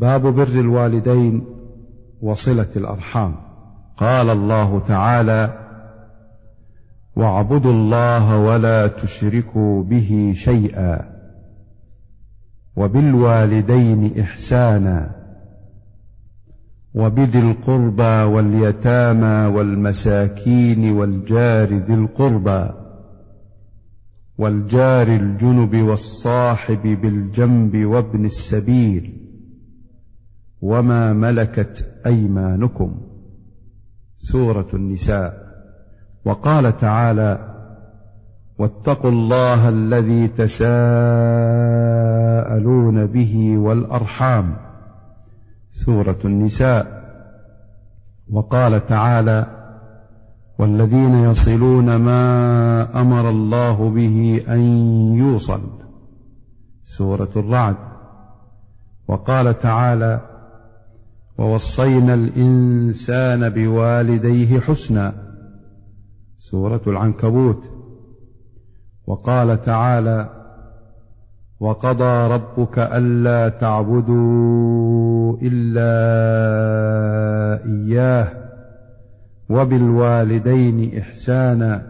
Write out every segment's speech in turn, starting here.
باب بر الوالدين وصلة الأرحام. قال الله تعالى واعبدوا الله ولا تشركوا به شيئا وبالوالدين إحسانا وبذي القربى واليتامى والمساكين والجار ذي القربى والجار الجنب والصاحب بالجنب وابن السبيل وما ملكت ايمانكم سوره النساء وقال تعالى واتقوا الله الذي تساءلون به والارحام سوره النساء وقال تعالى والذين يصلون ما أمر الله به ان يوصل سوره الرعد وقال تعالى ووصينا الإنسان بوالديه حسنا. سورة العنكبوت. وقال تعالى وقضى ربك ألا تعبدوا إلا إياه وبالوالدين إحسانا.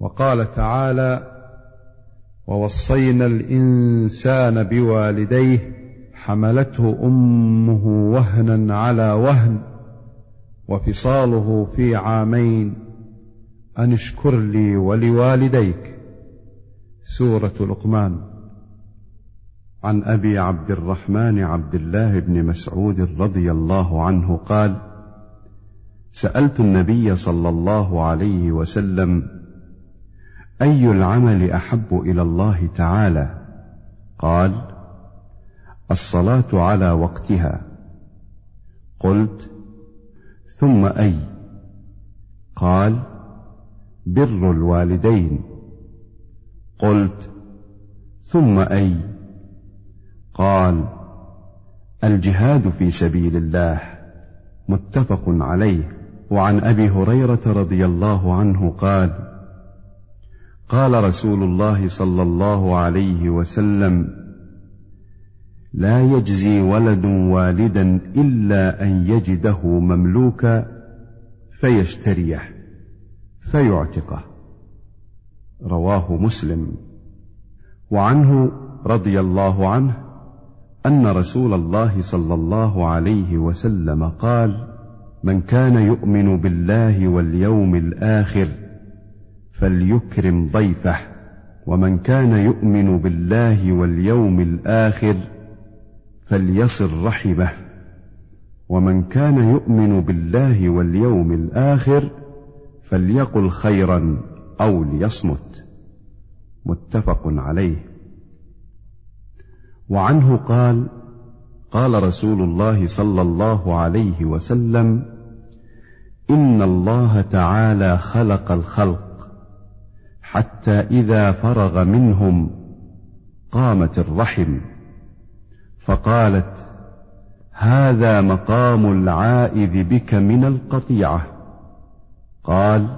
وقال تعالى ووصينا الإنسان بوالديه حملته أمه وهنا على وهن وفصاله في عامين أن اشكر لي ولوالديك. سورة لقمان. عن أبي عبد الرحمن عبد الله بن مسعود رضي الله عنه قال سألت النبي صلى الله عليه وسلم أي العمل أحب إلى الله تعالى؟ قال الصلاة على وقتها. قلت ثم أي. قال بر الوالدين. قلت ثم أي. قال الجهاد في سبيل الله. متفق عليه. وعن أبي هريرة رضي الله عنه قال قال رسول الله صلى الله عليه وسلم لا يجزي ولد والدا إلا أن يجده مملوكا فيشتريه فيعتقه. رواه مسلم. وعنه رضي الله عنه أن رسول الله صلى الله عليه وسلم قال من كان يؤمن بالله واليوم الآخر فليكرم ضيفه. ومن كان يؤمن بالله واليوم الآخر فليصل رحمه. ومن كان يؤمن بالله واليوم الآخر فليقل خيرا أو ليصمت. متفق عليه. وعنه قال قال رسول الله صلى الله عليه وسلم إن الله تعالى خلق الخلق حتى إذا فرغ منهم قامت الرحم. فقالت هذا مقام العائذ بك من القطيعة. قال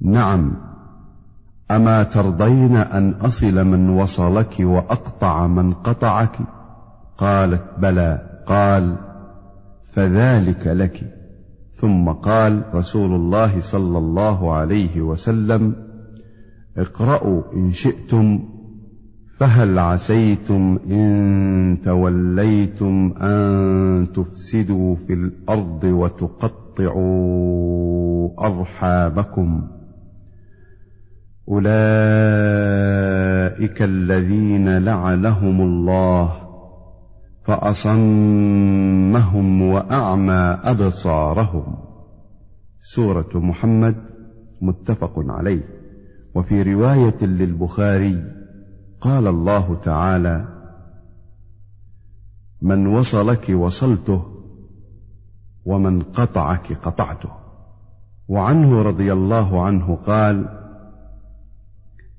نعم أما ترضين أن أصل من وصلك وأقطع من قطعك؟ قالت بلى. قال فذلك لك. ثم قال رسول الله صلى الله عليه وسلم اقرأوا إن شئتم فهل عسيتم إن توليتم أن تفسدوا في الأرض وتقطعوا أرحامكم؟ أولئك الذين لعنهم الله فأصمهم وأعمى أبصارهم. سورة محمد متفق عليه. وفي رواية للبخاري قال الله تعالى من وصلك وصلته ومن قطعك قطعته. وعنه رضي الله عنه قال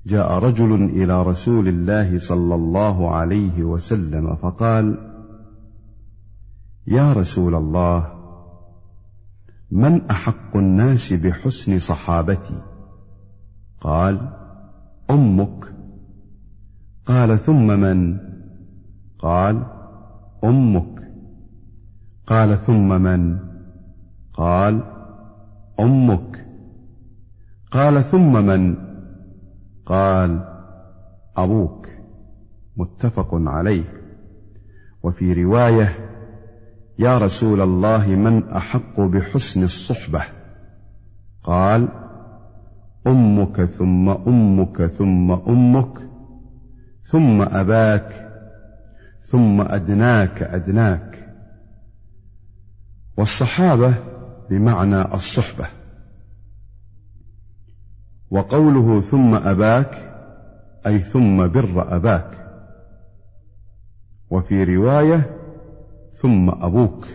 جاء رجل إلى رسول الله صلى الله عليه وسلم فقال يا رسول الله من أحق الناس بحسن صحابتي؟ قال أمك. قال ثم من؟ قال أمك. قال ثم من؟ قال أمك. قال ثم من؟ قال أبوك. متفق عليه. وفي رواية يا رسول الله من أحق بحسن الصحبة؟ قال أمك ثم أمك ثم أمك ثم أباك ثم أدناك أدناك. والصحابة بمعنى الصحبة. وقوله ثم أباك أي ثم بر أباك. وفي رواية ثم أبوك.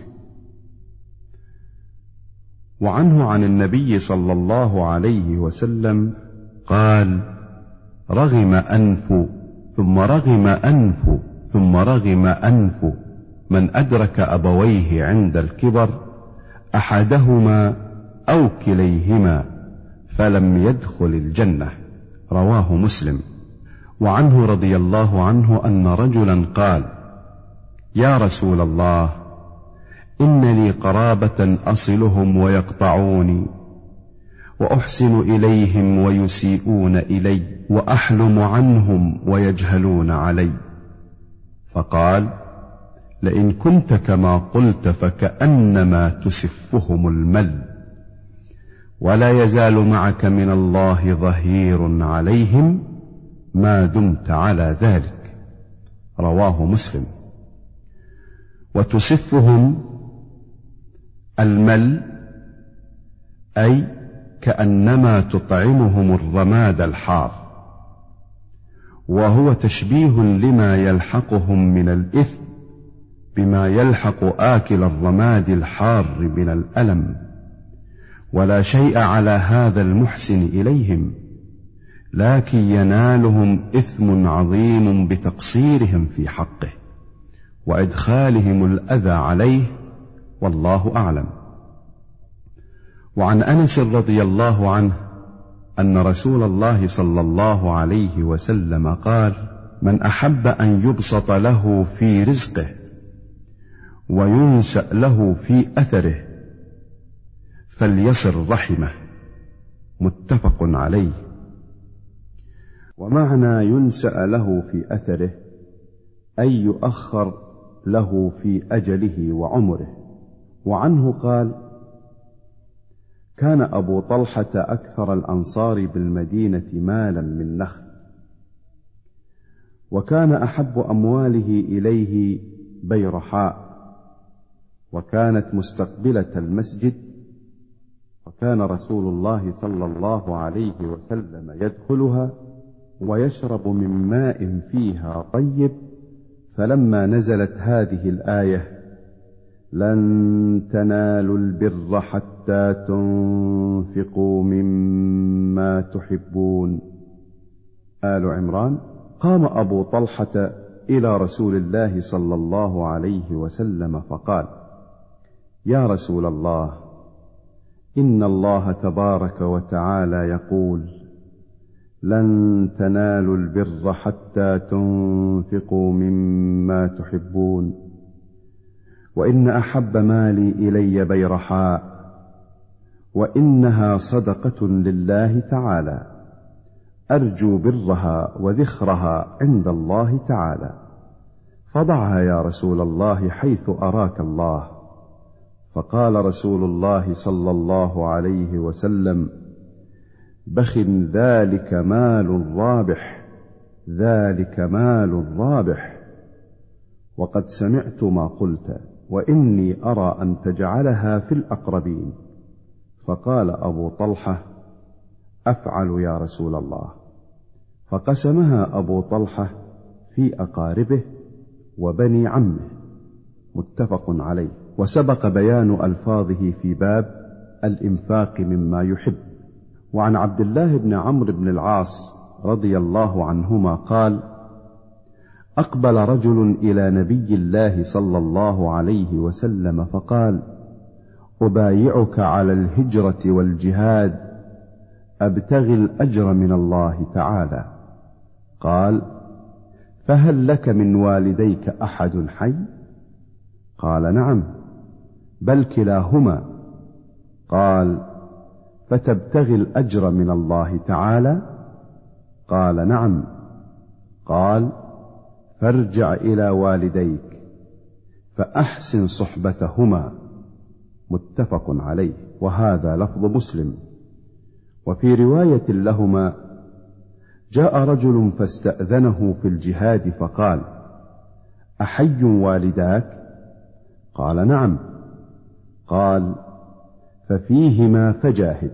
وعنه عن النبي صلى الله عليه وسلم قال رغم أنف ثم رغم أنف ثم رغم أنف من أدرك أبويه عند الكبر أحدهما أو كليهما فلم يدخل الجنة. رواه مسلم. وعنه رضي الله عنه أن رجلا قال يا رسول الله ان لي قرابة أصلهم ويقطعوني وأحسن إليهم ويسيئون إلي وأحلم عنهم ويجهلون علي. فقال لئن كنت كما قلت فكأنما تسفهم المل ولا يزال معك من الله ظهير عليهم ما دمت على ذلك. رواه مسلم. وتسفهم المل أي كأنما تطعمهم الرماد الحار وهو تشبيه لما يلحقهم من الإثم بما يلحق آكل الرماد الحار من الألم ولا شيء على هذا المحسن إليهم لكن ينالهم إثم عظيم بتقصيرهم في حقه وإدخالهم الأذى عليه والله أعلم. وعن أنس رضي الله عنه أن رسول الله صلى الله عليه وسلم قال من أحب أن يبسط له في رزقه وينسا له في أثره فليصل رحمه. متفق عليه. ومعنى ينسا له في أثره أي يؤخر له في أجله وعمره. وعنه قال كان أبو طلحة أكثر الأنصار بالمدينة مالا من نخل وكان أحب أمواله إليه بيرحاء وكانت مستقبلة المسجد وكان رسول الله صلى الله عليه وسلم يدخلها ويشرب من ماء فيها طيب فلما نزلت هذه الآية لن تنالوا البر حتى تنفقوا مما تحبون. آل عمران قام أبو طلحة إلى رسول الله صلى الله عليه وسلم فقال يا رسول الله إن الله تبارك وتعالى يقول لن تنالوا البر حتى تنفقوا مما تحبون. وإن أحب مالي إلي بيرحاء وإنها صدقة لله تعالى أرجو برها وذخرها عند الله تعالى. فضعها يا رسول الله حيث أراك الله. فقال رسول الله صلى الله عليه وسلم بخ ذلك مال رابح ذلك مال رابح وقد سمعت ما قلت. وإني أرى أن تجعلها في الأقربين. فقال أبو طلحة أفعل يا رسول الله. فقسمها أبو طلحة في أقاربه وبني عمه متفق عليه. وسبق بيان ألفاظه في باب الإنفاق مما يحب. وعن عبد الله بن عمرو بن العاص رضي الله عنهما قال أقبل رجل إلى نبي الله صلى الله عليه وسلم فقال أبايعك على الهجرة والجهاد أبتغي الأجر من الله تعالى. قال فهل لك من والديك أحد حي قال نعم بل كلاهما. قال فتبتغي الأجر من الله تعالى؟ قال نعم. قال فارجع إلى والديك فأحسن صحبتهما. متفق عليه. وهذا لفظ مسلم. وفي رواية لهما جاء رجل فاستأذنه في الجهاد فقال أحي والداك؟ قال نعم. قال ففيهما فجاهد.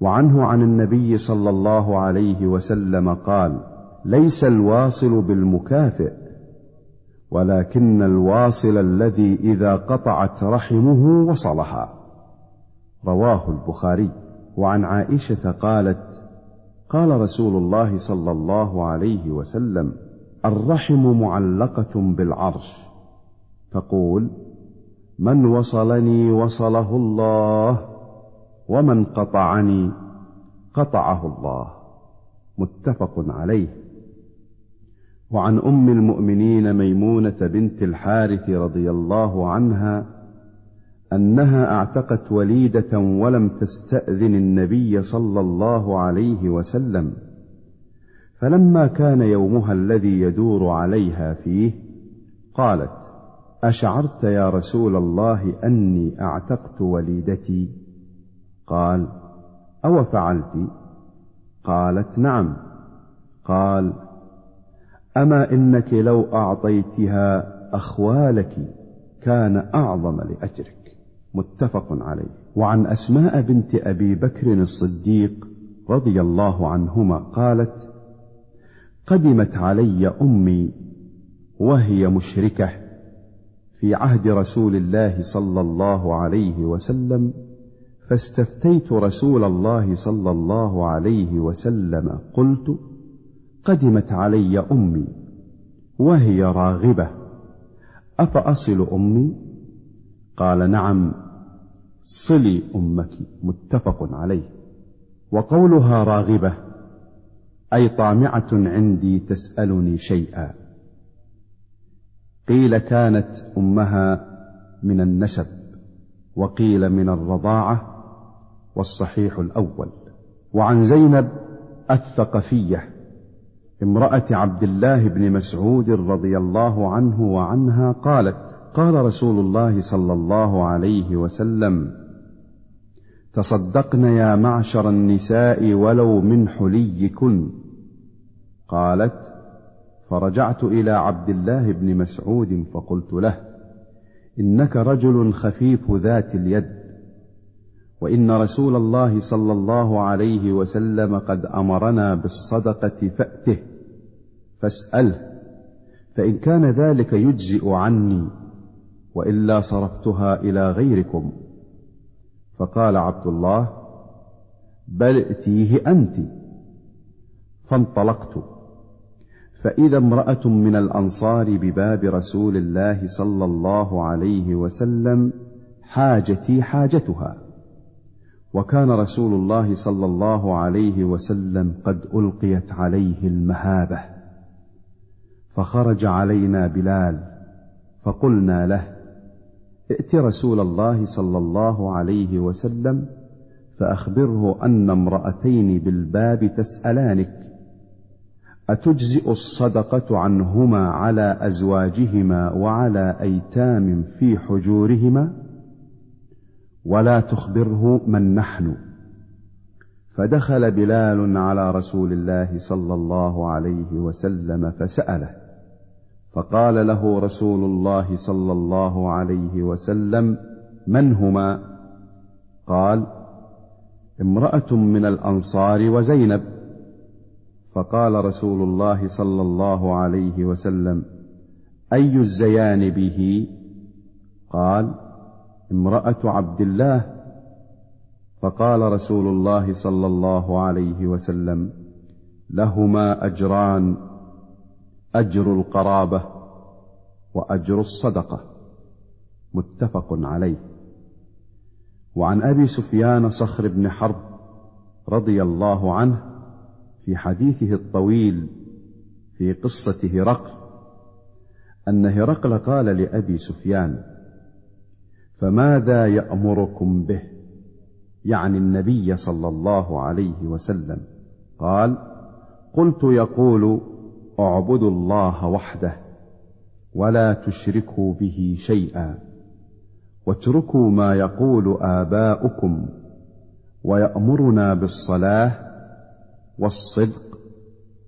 وعنه عن النبي صلى الله عليه وسلم قال ليس الواصل بالمكافئ ولكن الواصل الذي إذا قطعت رحمه وصلها. رواه البخاري. وعن عائشة قالت قال رسول الله صلى الله عليه وسلم الرحم معلقة بالعرش. تقول من وصلني وصله الله ومن قطعني قطعه الله. متفق عليه. وعن أم المؤمنين ميمونة بنت الحارث رضي الله عنها أنها أعتقت وليدة ولم تستأذن النبي صلى الله عليه وسلم فلما كان يومها الذي يدور عليها فيه قالت أشعرت يا رسول الله أني أعتقت وليدتي؟ قال أو فعلت؟ قالت نعم. قال أما إنك لو أعطيتها أخوالك كان أعظم لأجرك. متفق عليه. وعن أسماء بنت أبي بكر الصديق رضي الله عنهما قالت قدمت علي أمي وهي مشركة في عهد رسول الله صلى الله عليه وسلم فاستفتيت رسول الله صلى الله عليه وسلم قلت قدمت علي أمي وهي راغبة. أفأصل أمي؟ قال نعم صلي أمك متفق عليه. وقولها راغبة أي طامعة عندي تسألني شيئا. قيل كانت أمها من النسب وقيل من الرضاعة والصحيح الأول. وعن زينب الثقفيه امرأة عبد الله بن مسعود رضي الله عنه وعنها قالت قال رسول الله صلى الله عليه وسلم تصدقن يا معشر النساء ولو من حليكن. قالت فرجعت إلى عبد الله بن مسعود فقلت له إنك رجل خفيف ذات اليد. وإن رسول الله صلى الله عليه وسلم قد أمرنا بالصدقة فأته فاسأله فإن كان ذلك يجزئ عني وإلا صرفتها إلى غيركم. فقال عبد الله بل ائتيه أنت. فانطلقت. فإذا امرأة من الأنصار بباب رسول الله صلى الله عليه وسلم حاجتي حاجتها. وكان رسول الله صلى الله عليه وسلم قد ألقيت عليه المهابة فخرج علينا بلال فقلنا له ائت رسول الله صلى الله عليه وسلم فأخبره أن امرأتين بالباب تسألانك أتجزئ الصدقة عنهما على أزواجهما وعلى أيتام في حجورهما؟ ولا تخبره من نحن. فدخل بلال على رسول الله صلى الله عليه وسلم فسأله فقال له رسول الله صلى الله عليه وسلم من هما؟ قال امرأة من الأنصار وزينب. فقال رسول الله صلى الله عليه وسلم أي الزيان به؟ قال امرأة عبد الله فقال رسول الله صلى الله عليه وسلم لهما أجران أجر القرابة وأجر الصدقة. متفق عليه. وعن أبي سفيان صخر بن حرب رضي الله عنه في حديثه الطويل في قصة هرقل أن هرقل قال لأبي سفيان فماذا يأمركم به؟ يعني النبي صلى الله عليه وسلم قال قلت يقول اعبدوا الله وحده ولا تشركوا به شيئا واتركوا ما يقول آباؤكم ويأمرنا بالصلاة والصدق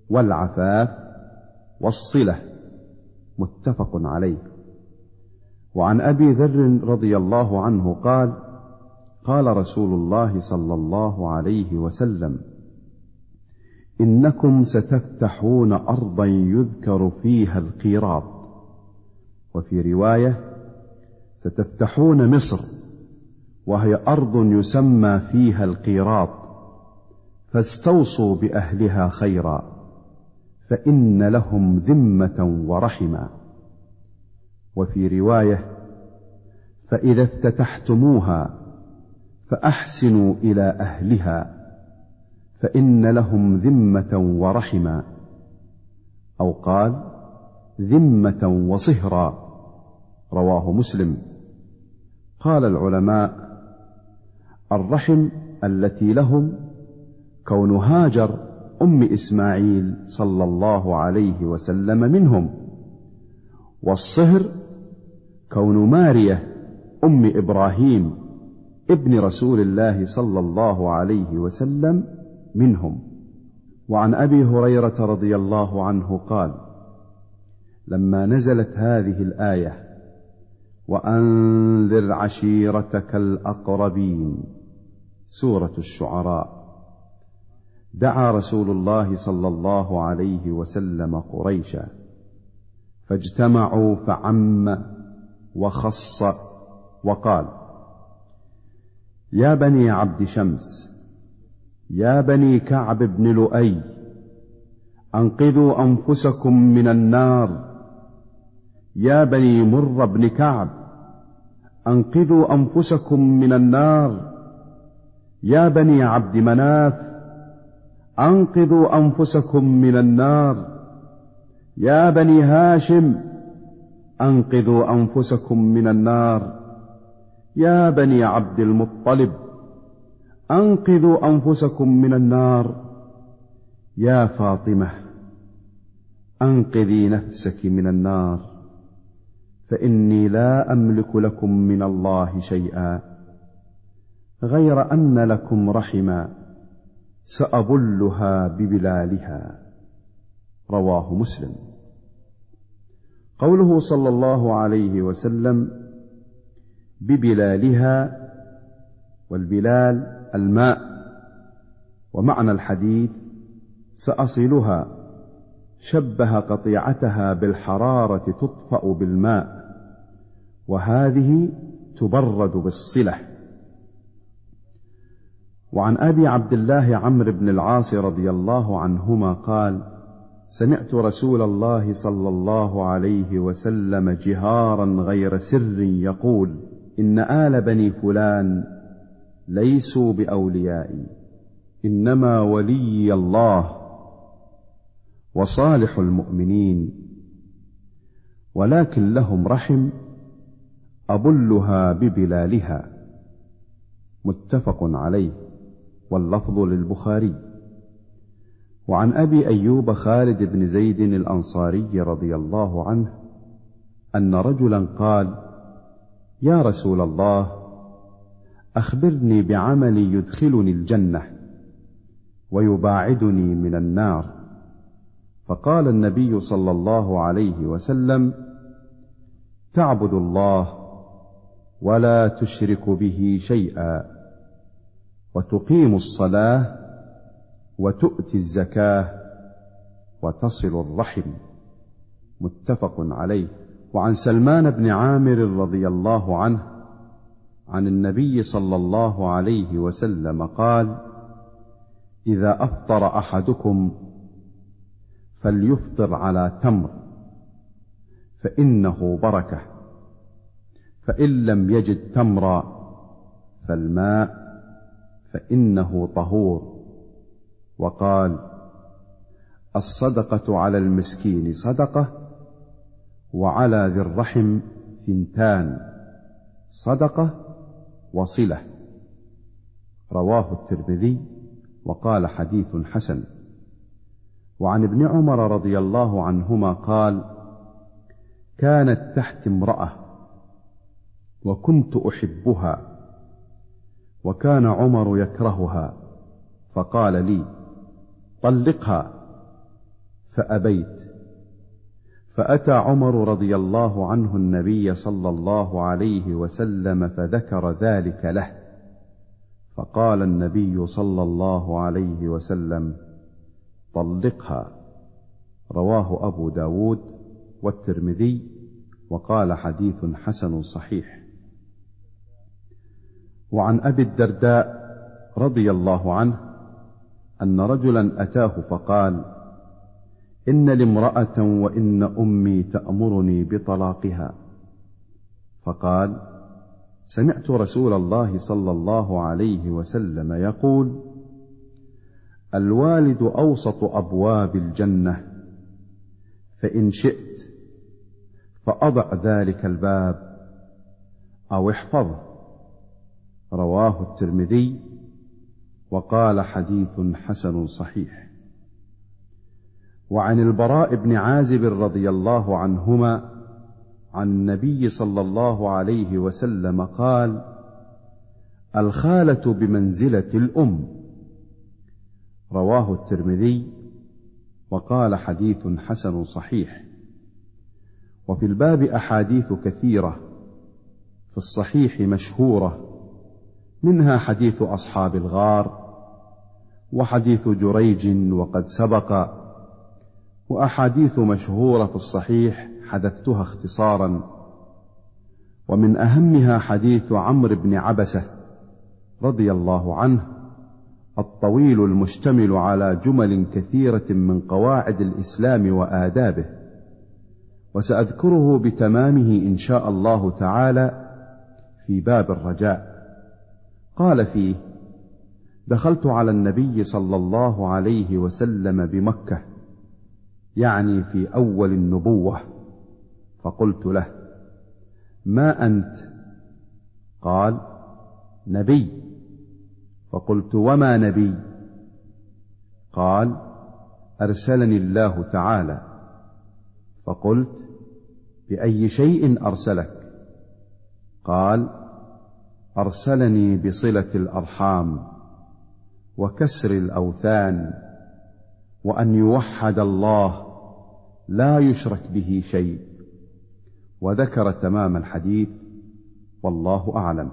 والعفاف والصلة متفق عليه. وعن أبي ذر رضي الله عنه قال قال رسول الله صلى الله عليه وسلم إنكم ستفتحون أرضا يذكر فيها القيراط وفي رواية ستفتحون مصر وهي أرض يسمى فيها القيراط فاستوصوا بأهلها خيرا فإن لهم ذمة ورحما وفي رواية فإذا افتتحتموها فأحسنوا إلى أهلها فإن لهم ذمة ورحما أو قال ذمة وصهرا رواه مسلم. قال العلماء الرحم التي لهم كون هاجر أم إسماعيل صلى الله عليه وسلم منهم والصهر كون مارية أم إبراهيم ابن رسول الله صلى الله عليه وسلم منهم. وعن أبي هريرة رضي الله عنه قال لما نزلت هذه الآية وأنذر عشيرتك الأقربين. سورة الشعراء. دعا رسول الله صلى الله عليه وسلم قريشا فاجتمعوا فعم وخص وقال يا بني عبد شمس يا بني كعب بن لؤي أنقذوا أنفسكم من النار. يا بني مر بن كعب أنقذوا أنفسكم من النار. يا بني عبد مناف أنقذوا أنفسكم من النار. يا بني هاشم أنقذوا أنفسكم من النار. يا بني عبد المطلب أنقذوا أنفسكم من النار. يا فاطمة أنقذي نفسك من النار. فإني لا أملك لكم من الله شيئا. غير أن لكم رحما سابلها ببلالها. رواه مسلم. قوله صلى الله عليه وسلم ببلالها والبلال الماء ومعنى الحديث سأصلها شبه قطيعتها بالحرارة تطفأ بالماء وهذه تبرد بالصلة. وعن أبي عبد الله عمرو بن العاص رضي الله عنهما قال سمعت رسول الله صلى الله عليه وسلم جهارا غير سر يقول إن آل بني فلان ليسوا بأوليائي إنما ولي الله وصالح المؤمنين ولكن لهم رحم أبلها ببلالها. متفق عليه واللفظ للبخاري. وعن أبي أيوب خالد بن زيد الأنصاري رضي الله عنه أن رجلا قال يا رسول الله أخبرني بعمل يدخلني الجنة ويباعدني من النار. فقال النبي صلى الله عليه وسلم تعبد الله ولا تشرك به شيئا وتقيم الصلاة وتؤتي الزكاة وتصل الرحم. متفق عليه. وعن سلمان بن عامر رضي الله عنه عن النبي صلى الله عليه وسلم قال إذا أفطر أحدكم فليفطر على تمر فإنه بركة. فإن لم يجد تمرا فالماء فإنه طهور. وقال الصدقة على المسكين صدقة وعلى ذي الرحم ثنتان صدقة وصلة. رواه الترمذي وقال حديث حسن. وعن ابن عمر رضي الله عنهما قال كانت تحت امرأة وكنت أحبها وكان عمر يكرهها فقال لي طلقها فأبيت. فأتى عمر رضي الله عنه النبي صلى الله عليه وسلم فذكر ذلك له. فقال النبي صلى الله عليه وسلم طلقها. رواه أبو داود والترمذي وقال حديث حسن صحيح. وعن أبي الدرداء رضي الله عنه أن رجلا أتاه فقال إن لي امراه وإن أمي تأمرني بطلاقها. فقال سمعت رسول الله صلى الله عليه وسلم يقول الوالد أوسط أبواب الجنة فإن شئت فأضع ذلك الباب أو احفظه. رواه الترمذي وقال حديث حسن صحيح. وعن البراء بن عازب رضي الله عنهما عن النبي صلى الله عليه وسلم قال الخالة بمنزلة الأم. رواه الترمذي وقال حديث حسن صحيح. وفي الباب أحاديث كثيرة في الصحيح مشهورة منها حديث أصحاب الغار وحديث جريج وقد سبق وأحاديث مشهورة في الصحيح حدثتها اختصارا. ومن أهمها حديث عمرو بن عبسة رضي الله عنه الطويل المشتمل على جمل كثيرة من قواعد الإسلام وآدابه وسأذكره بتمامه إن شاء الله تعالى في باب الرجاء. قال فيه دخلت على النبي صلى الله عليه وسلم بمكة يعني في أول النبوة. فقلت له ما أنت؟ قال نبي. فقلت وما نبي؟ قال أرسلني الله تعالى. فقلت بأي شيء أرسلك؟ قال أرسلني بصلة الأرحام وكسر الأوثان وأن يوحد الله لا يشرك به شيء وذكر تمام الحديث والله أعلم.